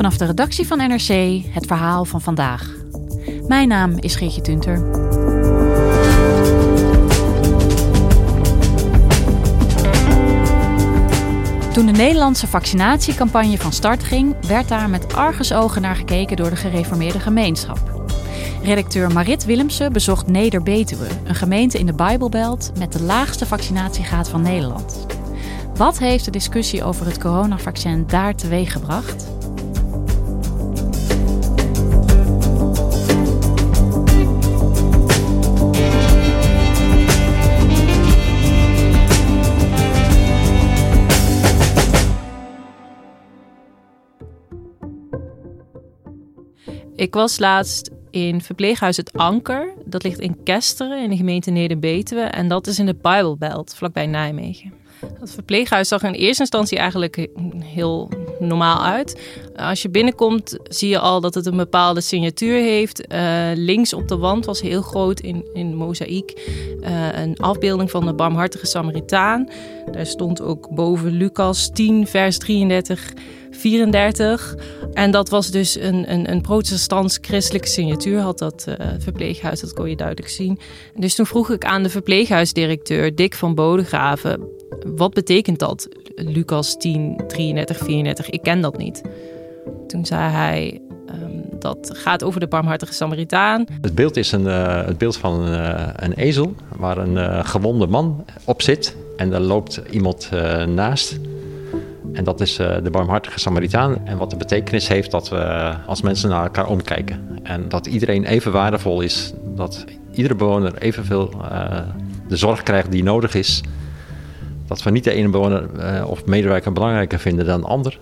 Vanaf de redactie van NRC het verhaal van vandaag. Mijn naam is Geertje Tunter. Toen de Nederlandse vaccinatiecampagne van start ging, werd daar met argusogen naar gekeken door de gereformeerde gemeenschap. Redacteur Marit Willemsen bezocht Neder-Betuwe, een gemeente in de Bijbelbelt met de laagste vaccinatiegraad van Nederland. Wat heeft de discussie over het coronavaccin daar teweeggebracht? Ik was laatst in verpleeghuis Het Anker. Dat ligt in Kesteren in de gemeente Neder-Betuwe. En dat is in de Bijbelbelt, vlakbij Nijmegen. Dat verpleeghuis zag in eerste instantie eigenlijk heel normaal uit. Als je binnenkomt zie je al dat het een bepaalde signatuur heeft. Uh, links op de wand was heel groot in, in mozaïek uh, een afbeelding van de barmhartige Samaritaan. Daar stond ook boven Lucas 10 vers 33... 34. En dat was dus een, een, een protestants-christelijke signatuur, had dat uh, verpleeghuis, dat kon je duidelijk zien. Dus toen vroeg ik aan de verpleeghuisdirecteur, Dick van Bodegraven, wat betekent dat? Lucas 10, 33, 34, ik ken dat niet. Toen zei hij, um, dat gaat over de barmhartige Samaritaan. Het beeld is een, uh, het beeld van een, een ezel waar een uh, gewonde man op zit. En daar loopt iemand naast. En dat is de barmhartige Samaritaan. En wat de betekenis heeft dat we als mensen naar elkaar omkijken. En dat iedereen even waardevol is. Dat iedere bewoner evenveel de zorg krijgt die nodig is. Dat we niet de ene bewoner uh, of medewerker belangrijker vinden dan de ander.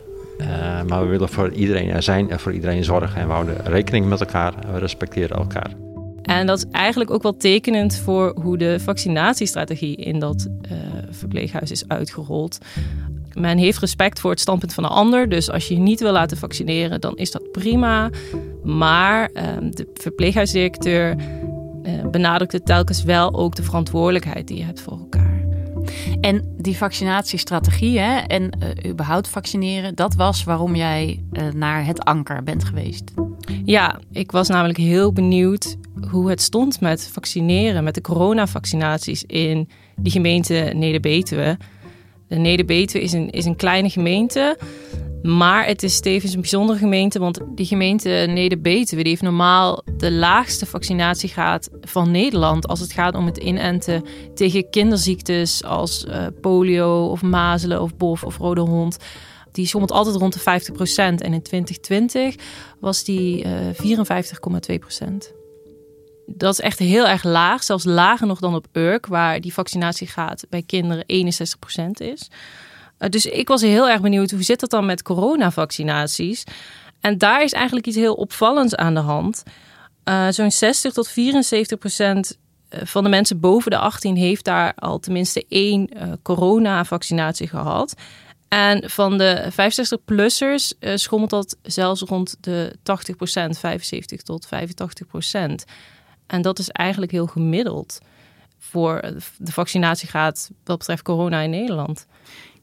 maar we willen voor iedereen er zijn en voor iedereen zorgen. En we houden rekening met elkaar en we respecteren elkaar. En dat is eigenlijk ook wel tekenend voor hoe de vaccinatiestrategie in dat verpleeghuis is uitgerold. Men heeft respect voor het standpunt van de ander. Dus als je je niet wil laten vaccineren, dan is dat prima. Maar uh, de verpleeghuisdirecteur benadrukte telkens wel ook de verantwoordelijkheid die je hebt voor. En die vaccinatiestrategie hè, en uh, überhaupt vaccineren, dat was waarom jij uh, naar het anker bent geweest. Ja, ik was namelijk heel benieuwd hoe het stond met vaccineren, met de coronavaccinaties in die gemeente Neder-Betuwe. De Neder-Betuwe is een, is een kleine gemeente. Maar het is tevens een bijzondere gemeente, want die gemeente Neder-Betuwe heeft normaal de laagste vaccinatiegraad van Nederland als het gaat om het inenten tegen kinderziektes als uh, polio of mazelen of bof of rode hond. Die schommelt altijd rond de 50% en in 2020 was die uh, 54,2% dat is echt heel erg laag, zelfs lager nog dan op Urk, waar die vaccinatiegraad bij kinderen 61% is. Uh, dus ik was heel erg benieuwd, hoe zit dat dan met coronavaccinaties? En daar is eigenlijk iets heel opvallends aan de hand. Uh, Zo'n 60 tot 74 procent van de mensen boven de 18 heeft daar al tenminste één uh, coronavaccinatie gehad. En van de 65-plussers uh, schommelt dat zelfs rond de 80 procent, 75 tot 85 procent. En dat is eigenlijk heel gemiddeld voor de vaccinatiegraad wat betreft corona in Nederland.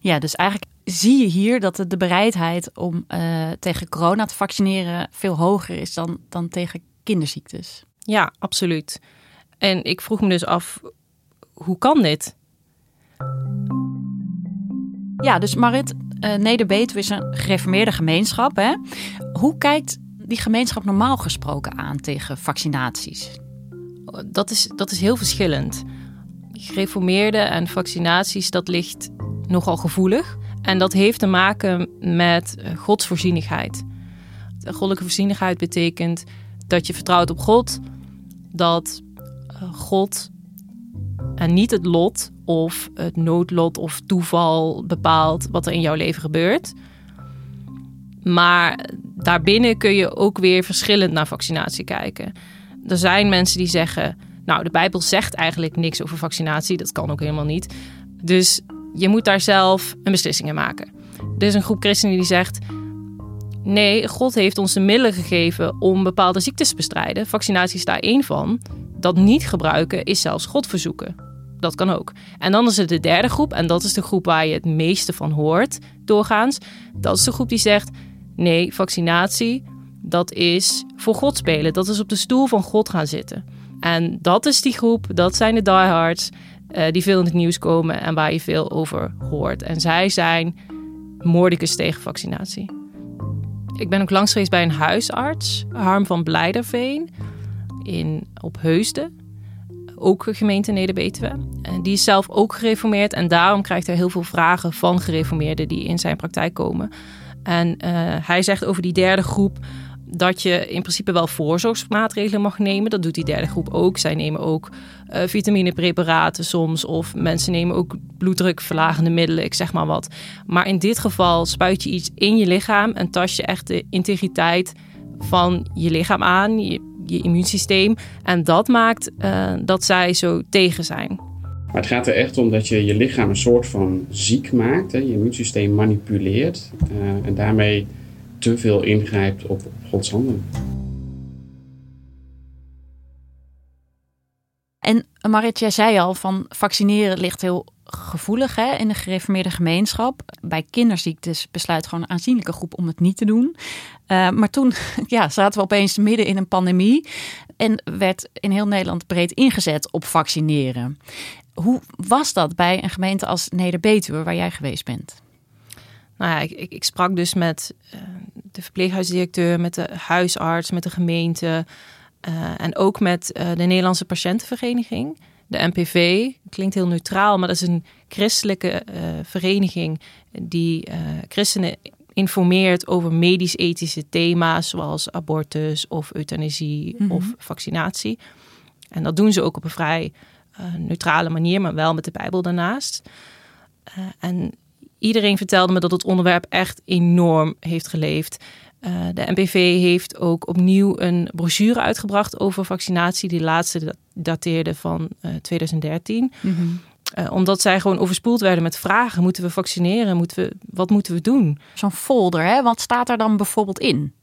Ja, dus eigenlijk zie je hier dat de bereidheid om uh, tegen corona te vaccineren veel hoger is dan, dan tegen kinderziektes. Ja, absoluut. En ik vroeg me dus af, hoe kan dit? Ja, dus Marit, uh, Neder-Betuwe is een gereformeerde gemeenschap. Hè? Hoe kijkt die gemeenschap normaal gesproken aan tegen vaccinaties? Dat is, dat is heel verschillend. Gereformeerden en vaccinaties, dat ligt nogal gevoelig. En dat heeft te maken met eh, godsvoorzienigheid. Goddelijke voorzienigheid betekent dat je vertrouwt op God, dat eh, God en niet het lot of het noodlot of toeval bepaalt wat er in jouw leven gebeurt. Maar daarbinnen kun je ook weer verschillend naar vaccinatie kijken. Er zijn mensen die zeggen, nou de Bijbel zegt eigenlijk niks over vaccinatie, dat kan ook helemaal niet. Dus je moet daar zelf een beslissing in maken. Er is een groep christenen die zegt, nee, God heeft ons de middelen gegeven om bepaalde ziektes te bestrijden. Vaccinatie is daar één van. Dat niet gebruiken is zelfs God verzoeken. Dat kan ook. En dan is er de derde groep, en dat is de groep waar je het meeste van hoort doorgaans. Dat is de groep die zegt: nee, vaccinatie, dat is voor God spelen. Dat is op de stoel van God gaan zitten. En dat is die groep, dat zijn de diehards uh, die veel in het nieuws komen en waar je veel over hoort. En zij zijn moordicus tegen vaccinatie. Ik ben ook langs bij een huisarts, Harm van Blijderveen, in, op Heusden ook gemeente Neder-Betuwe. Die is zelf ook gereformeerd en daarom krijgt hij heel veel vragen van gereformeerden die in zijn praktijk komen. En uh, hij zegt over die derde groep dat je in principe wel voorzorgsmaatregelen mag nemen. Dat doet die derde groep ook. Zij nemen ook uh, vitaminepreparaten soms. Of mensen nemen ook bloeddrukverlagende middelen, ik zeg maar wat. Maar in dit geval spuit je iets in je lichaam en tast je echt de integriteit van je lichaam aan. Je, immuunsysteem. En dat maakt uh, dat zij zo tegen zijn. Maar het gaat er echt om dat je je lichaam een soort van ziek maakt. Hè? Je immuunsysteem manipuleert. Uh, en daarmee te veel ingrijpt op, op Gods handen. En Marit, jij zei al van vaccineren ligt heel gevoelig hè, in de gereformeerde gemeenschap. Bij kinderziektes besluit gewoon een aanzienlijke groep om het niet te doen. Uh, maar toen ja, zaten we opeens midden in een pandemie en werd in heel Nederland breed ingezet op vaccineren. Hoe was dat bij een gemeente als Neder-Betuwe, waar jij geweest bent? Nou ja, ik, ik, ik sprak dus met uh, de verpleeghuisdirecteur, met de huisarts, met de gemeente uh, en ook met de Nederlandse Patiëntenvereniging de NPV. Klinkt heel neutraal, maar dat is een christelijke uh, vereniging die christenen informeert over medisch-ethische thema's zoals abortus of euthanasie mm -hmm. of vaccinatie. En dat doen ze ook op een vrij neutrale manier, maar wel met de Bijbel daarnaast. en iedereen vertelde me dat het onderwerp echt enorm heeft geleefd. Uh, de NPV heeft ook opnieuw een brochure uitgebracht over vaccinatie. Die laatste dateerde van uh, 2013. Mm -hmm. uh, omdat zij gewoon overspoeld werden met vragen. Moeten we vaccineren? Moeten we, wat moeten we doen? Zo'n folder, hè? Wat staat er dan bijvoorbeeld in?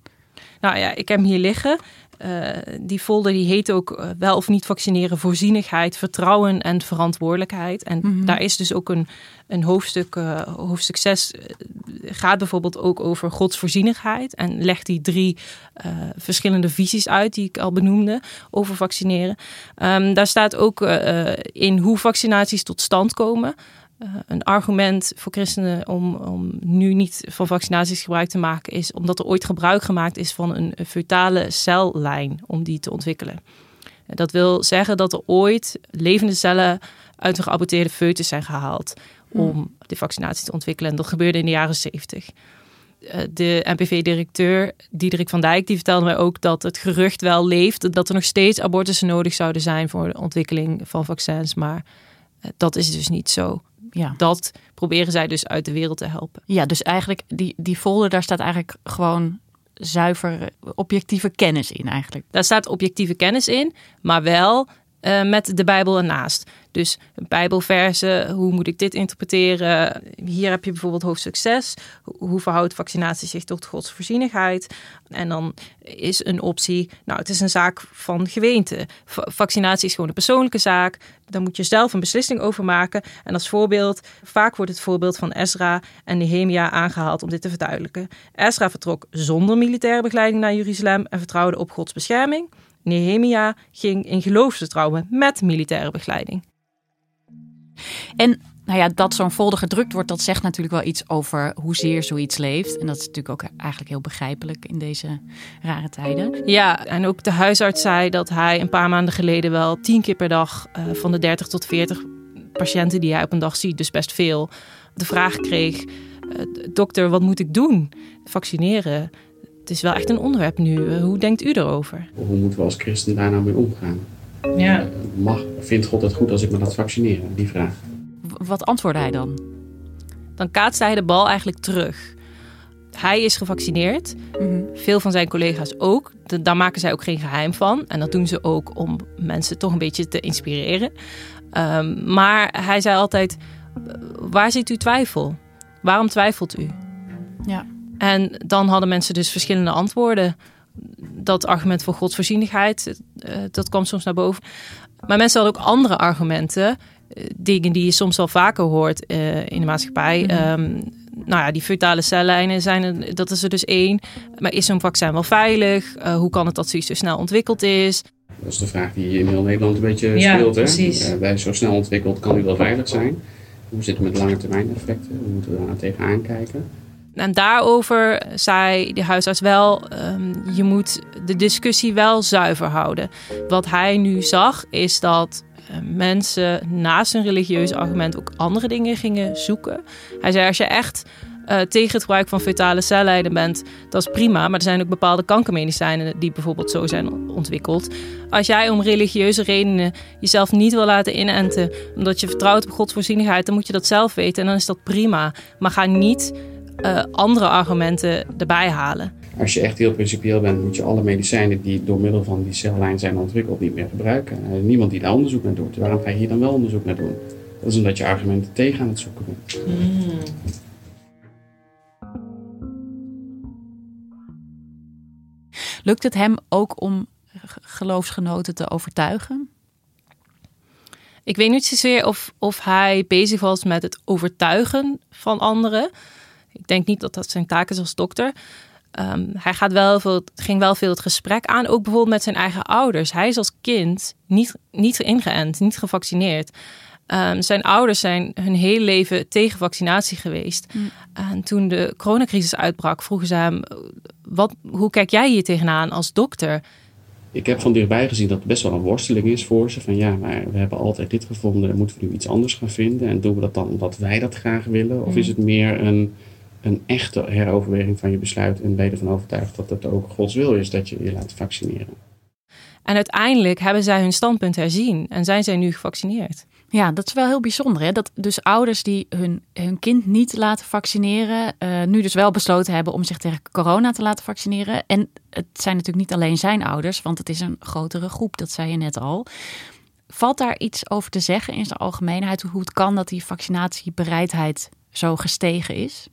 Nou ja, ik heb hem hier liggen. Uh, die folder die heet ook uh, wel of niet vaccineren, voorzienigheid, vertrouwen en verantwoordelijkheid. En mm -hmm. daar is dus ook een, een hoofdstuk, uh, hoofdstuk 6 gaat bijvoorbeeld ook over Gods voorzienigheid. En legt die drie verschillende visies uit die ik al benoemde over vaccineren. Um, daar staat ook in hoe vaccinaties tot stand komen. Uh, een argument voor christenen om, om nu niet van vaccinaties gebruik te maken is omdat er ooit gebruik gemaakt is van een fetale cellijn om die te ontwikkelen. Dat wil zeggen dat er ooit levende cellen uit een geaborteerde foetus zijn gehaald om hmm. de vaccinatie te ontwikkelen. En dat gebeurde in de jaren 70. Uh, de NPV-directeur Diederik van Dijk die vertelde mij ook dat het gerucht wel leeft dat er nog steeds abortussen nodig zouden zijn voor de ontwikkeling van vaccins, maar dat is dus niet zo ja. dat proberen zij dus uit de wereld te helpen. Ja, dus eigenlijk die, die folder, daar staat eigenlijk gewoon zuiver objectieve kennis in eigenlijk. Daar staat objectieve kennis in, maar wel uh, met de Bijbel ernaast. Dus Bijbelversen, hoe moet ik dit interpreteren? Hier heb je bijvoorbeeld hoofdstuk 6. Hoe verhoudt vaccinatie zich tot Gods voorzienigheid? En dan is een optie, nou het is een zaak van gemeente. vaccinatie is gewoon een persoonlijke zaak. Daar moet je zelf een beslissing over maken. En als voorbeeld, vaak wordt het voorbeeld van Ezra en Nehemia aangehaald om dit te verduidelijken. Ezra vertrok zonder militaire begeleiding naar Jeruzalem en vertrouwde op Gods bescherming. Nehemia ging in geloofsvertrouwen met militaire begeleiding. En nou ja, dat zo'n folder gedrukt wordt, dat zegt natuurlijk wel iets over hoezeer zoiets leeft. En dat is natuurlijk ook eigenlijk heel begrijpelijk in deze rare tijden. Ja, en ook de huisarts zei dat hij een paar maanden geleden wel tien keer per dag uh, van de 30 tot 40 patiënten die hij op een dag ziet, dus best veel, de vraag kreeg: uh, dokter, wat moet ik doen? Vaccineren. Het is wel echt een onderwerp nu. Uh, hoe denkt u erover? Hoe moeten we als christen daar nou mee omgaan? Ja. Mag, vindt God het goed als ik me laat vaccineren? Die vraag. Wat antwoordde hij dan? Dan kaatste hij de bal eigenlijk terug. Hij is gevaccineerd. Mhm. Veel van zijn collega's ook. De- daar maken zij ook geen geheim van. En dat doen ze ook om mensen toch een beetje te inspireren. Ehm, maar hij zei altijd: Waar zit uw twijfel? Waarom twijfelt u? Ja. En dan hadden mensen dus verschillende antwoorden. Dat argument voor godsvoorzienigheid, eh, dat kwam soms naar boven. Maar mensen hadden ook andere argumenten. eh, Dingen die je soms wel vaker hoort eh, in de maatschappij. Mhm. Ehm, nou ja, die fetale cellijnen, zijn er, dat is er dus één. Maar is zo'n vaccin wel veilig? Eh, hoe kan het dat zoiets zo snel ontwikkeld is? Dat is de vraag die in heel Nederland een beetje Ja, speelt. Hè? precies. Eh, bij zo snel ontwikkeld kan die wel veilig zijn. Hoe zit het met lange termijn effecten? Hoe moeten we daar tegenaan kijken? En daarover zei de huisarts wel, ehm, je moet de discussie wel zuiver houden. Wat hij nu zag is dat eh, mensen naast een religieus argument ook andere dingen gingen zoeken. Hij zei, als je echt eh, tegen het gebruik van fetale cellijnen bent, dat is prima. Maar er zijn ook bepaalde kankermedicijnen die bijvoorbeeld zo zijn ontwikkeld. Als jij om religieuze redenen jezelf niet wil laten inenten, omdat je vertrouwt op Gods voorzienigheid, dan moet je dat zelf weten en dan is dat prima. Maar ga niet eh, andere argumenten erbij halen. Als je echt heel principieel bent, moet je alle medicijnen die door middel van die cellijn zijn ontwikkeld niet meer gebruiken. Is niemand die daar onderzoek naar doet. Waarom ga je hier dan wel onderzoek naar doen? Dat is omdat je argumenten tegen aan het zoeken bent. Lukt het hem ook om geloofsgenoten te overtuigen? Ik weet niet zozeer of, of hij bezig was met het overtuigen van anderen. Ik denk niet dat dat zijn taak is als dokter. Ehm, hij gaat wel veel, ging wel veel het gesprek aan, ook bijvoorbeeld met zijn eigen ouders. Hij is als kind niet, niet ingeënt, niet gevaccineerd. Ehm, zijn ouders zijn hun hele leven tegen vaccinatie geweest. En toen de coronacrisis uitbrak, vroegen ze hem: wat, hoe kijk jij hier tegenaan als dokter? Ik heb van dichtbij gezien dat het best wel een worsteling is voor ze. Van ja, maar we hebben altijd dit gevonden, dan moeten we nu iets anders gaan vinden. En doen we dat dan omdat wij dat graag willen? Of is het meer een, een echte heroverweging van je besluit en ben je ervan overtuigd dat het ook Gods wil is dat je je laat vaccineren? En uiteindelijk hebben zij hun standpunt herzien en zijn zij nu gevaccineerd. Ja, dat is wel heel bijzonder. Hè? Dat dus ouders die hun, hun kind niet laten vaccineren, eh, nu dus wel besloten hebben om zich tegen corona te laten vaccineren. En het zijn natuurlijk niet alleen zijn ouders, want het is een grotere groep, dat zei je net al. Valt daar iets over te zeggen in zijn algemeenheid, hoe het kan dat die vaccinatiebereidheid zo gestegen is?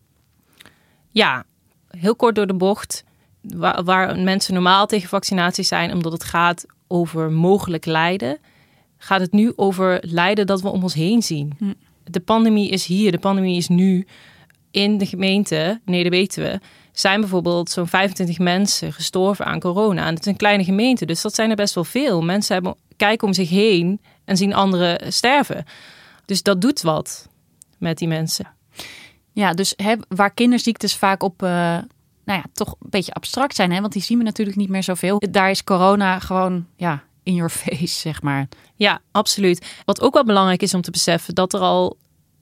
Ja, heel kort door de bocht. Waar, waar mensen normaal tegen vaccinatie zijn, omdat het gaat over mogelijk lijden, gaat het nu over lijden dat we om ons heen zien. Hm. De pandemie is hier, de pandemie is nu. In de gemeente Neder-Betuwe zijn bijvoorbeeld zo'n 25 mensen gestorven aan corona. En het is een kleine gemeente, dus dat zijn er best wel veel. Mensen hebben, kijken om zich heen en zien anderen sterven. Dus dat doet wat met die mensen. Ja, dus hè, waar kinderziektes vaak op, eh, nou ja, toch een beetje abstract zijn, hè, want die zien we natuurlijk niet meer zoveel. Daar is corona gewoon, ja, in your face, zeg maar. Ja, absoluut. Wat ook wel belangrijk is om te beseffen, dat er al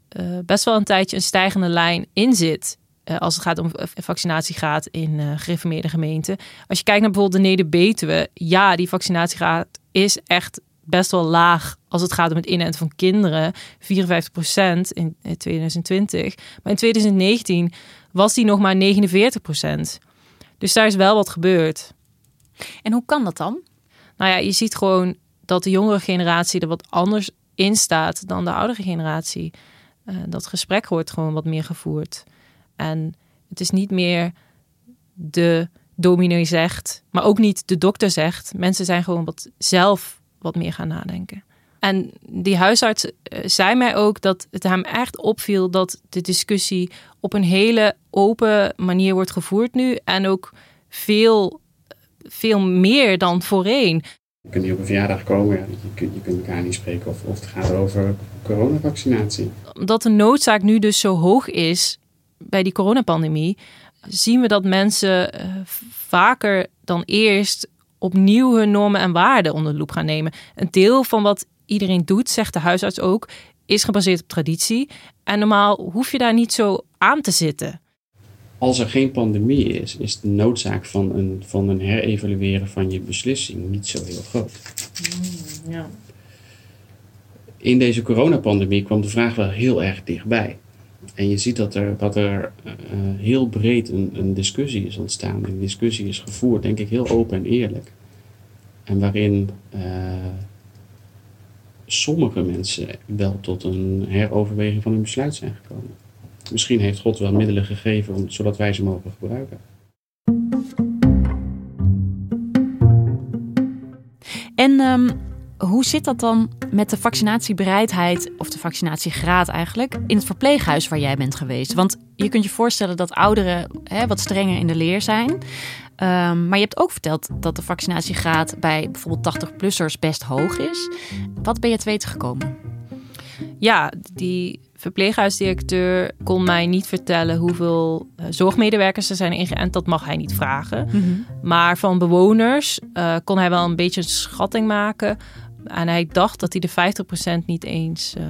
eh, best wel een tijdje een stijgende lijn in zit. eh, als het gaat om vaccinatiegraad in gereformeerde gemeenten. Als je kijkt naar bijvoorbeeld de Neder-Betuwe, ja, die vaccinatiegraad is echt best wel laag als het gaat om het inenten van kinderen. 54% in eh, 2020. Maar in 2019 was die nog maar 49% Dus daar is wel wat gebeurd. En hoe kan dat dan? Nou ja, je ziet gewoon dat de jongere generatie er wat anders in staat dan de oudere generatie. Eh, dat gesprek wordt gewoon wat meer gevoerd. En het is niet meer de dominee zegt, maar ook niet de dokter zegt. Mensen zijn gewoon wat zelf wat meer gaan nadenken. En die huisarts eh, zei mij ook dat het hem echt opviel dat de discussie op een hele open manier wordt gevoerd nu. En ook veel, veel meer dan voorheen. Je kunt niet op een verjaardag komen, je, kunt, je kunt elkaar niet spreken of, of het gaat over coronavaccinatie. Omdat de noodzaak nu dus zo hoog is bij die coronapandemie, zien we dat mensen uh, vaker dan eerst opnieuw hun normen en waarden onder de loep gaan nemen. Een deel van wat iedereen doet, zegt de huisarts ook, is gebaseerd op traditie. En normaal hoef je daar niet zo aan te zitten. Als er geen pandemie is, is de noodzaak van een, van een herevalueren van je beslissing niet zo heel groot. Mm, ja. In deze coronapandemie kwam de vraag wel heel erg dichtbij. En je ziet dat er, dat er uh, heel breed een, een discussie is ontstaan. Die discussie is gevoerd, denk ik, heel open en eerlijk. En waarin uh, sommige mensen wel tot een heroverweging van hun besluit zijn gekomen. Misschien heeft God wel middelen gegeven om, zodat wij ze mogen gebruiken. En um, hoe zit dat dan met de vaccinatiebereidheid, of de vaccinatiegraad eigenlijk, in het verpleeghuis waar jij bent geweest? Want je kunt je voorstellen dat ouderen hè, wat strenger in de leer zijn. Um, maar je hebt ook verteld dat de vaccinatiegraad bij bijvoorbeeld 80-plussers best hoog is. Wat ben je te weten gekomen? Ja, die verpleeghuisdirecteur kon mij niet vertellen hoeveel uh, zorgmedewerkers er zijn ingeënt. Dat mag hij niet vragen. Mm -hmm. Maar van bewoners uh, kon hij wel een beetje een schatting maken. En hij dacht dat hij de 50% niet eens uh,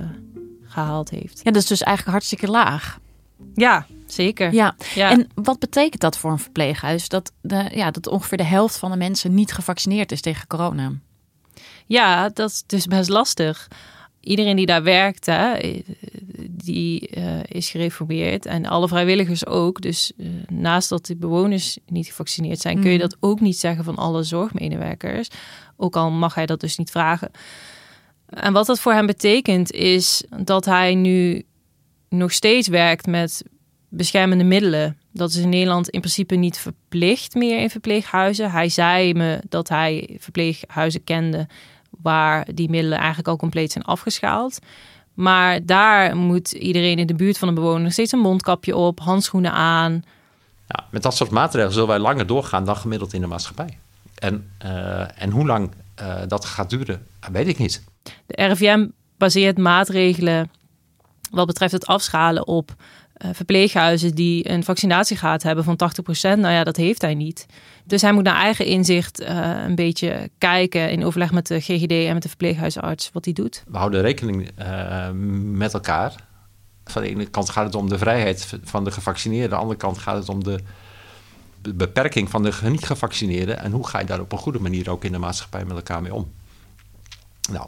gehaald heeft. Ja, dat is dus eigenlijk hartstikke laag. Ja, zeker. Ja. ja. En wat betekent dat voor een verpleeghuis? Dat, de, ja, dat ongeveer de helft van de mensen niet gevaccineerd is tegen corona. Ja, dat is dus best lastig iedereen die daar werkt, hè, die uh, is gereformeerd. En alle vrijwilligers ook. Dus uh, naast dat de bewoners niet gevaccineerd zijn, kun je dat ook niet zeggen van alle zorgmedewerkers. Ook al mag hij dat dus niet vragen. En wat dat voor hem betekent, is dat hij nu nog steeds werkt met beschermende middelen. Dat is in Nederland in principe niet verplicht meer in verpleeghuizen. Hij zei me dat hij verpleeghuizen kende waar die middelen eigenlijk al compleet zijn afgeschaald. Maar daar moet iedereen in de buurt van de bewoner steeds een mondkapje op, handschoenen aan. Ja, met dat soort maatregelen zullen wij langer doorgaan dan gemiddeld in de maatschappij. En, uh, en hoe lang uh, dat gaat duren, weet ik niet. De RIVM baseert maatregelen wat betreft het afschalen op verpleeghuizen die een vaccinatiegraad hebben van 80%. Nou ja, dat heeft hij niet. Dus hij moet naar eigen inzicht uh, een beetje kijken in overleg met de GGD en met de verpleeghuisarts wat hij doet. We houden rekening uh, met elkaar. Van de ene kant gaat het om de vrijheid van de gevaccineerden, aan de andere kant gaat het om de beperking van de niet gevaccineerden. En hoe ga je daar op een goede manier ook in de maatschappij met elkaar mee om? Nou,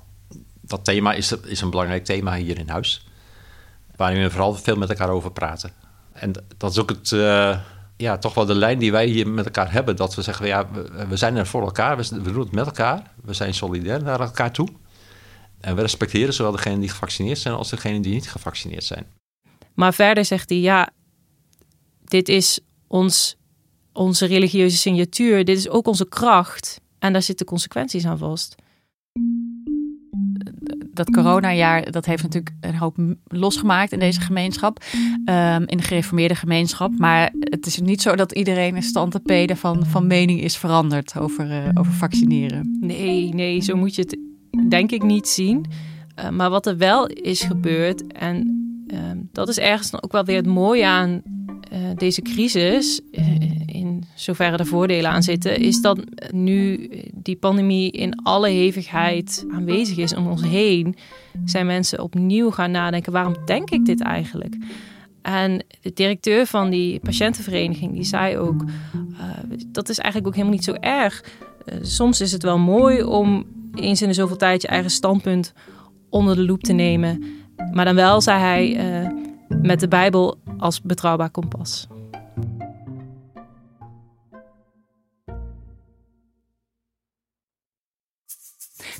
dat thema is, is een belangrijk thema hier in huis waarin we vooral veel met elkaar over praten. En dat is ook het, uh, ja, toch wel de lijn die wij hier met elkaar hebben. Dat we zeggen, ja, we, we zijn er voor elkaar, we, we, doen het met elkaar. We zijn solidair naar elkaar toe. En we respecteren zowel degenen die gevaccineerd zijn als degenen die niet gevaccineerd zijn. Maar verder zegt hij, ja, dit is ons, onze religieuze signatuur. Dit is ook onze kracht. En daar zitten consequenties aan vast dat coronajaar, dat heeft natuurlijk een hoop losgemaakt in deze gemeenschap. Um, in de gereformeerde gemeenschap. Maar het is niet zo dat iedereen een stand van, van mening is veranderd over, uh, over vaccineren. Nee, nee, zo moet je het denk ik niet zien. Uh, maar wat er wel is gebeurd, en uh, dat is ergens ook wel weer het mooie aan uh, deze crisis, zoverre er voordelen aan zitten, is dat nu die pandemie in alle hevigheid aanwezig is om ons heen, zijn mensen opnieuw gaan nadenken: waarom denk ik dit eigenlijk? En de directeur van die patiëntenvereniging die zei ook: uh, dat is eigenlijk ook helemaal niet zo erg. Uh, soms is het wel mooi om eens in de zoveel tijd je eigen standpunt onder de loep te nemen. Maar dan wel, zei hij, uh, met de Bijbel als betrouwbaar kompas.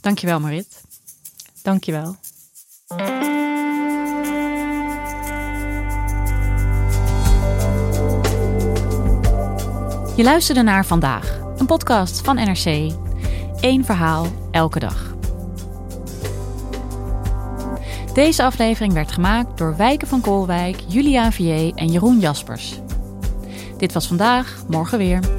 Dankjewel, Marit. Dankjewel. Je luisterde naar Vandaag, een podcast van NRC. Eén verhaal, elke dag. Deze aflevering werd gemaakt door Wijken van Koolwijk, Julia Vier en Jeroen Jaspers. Dit was vandaag, morgen weer.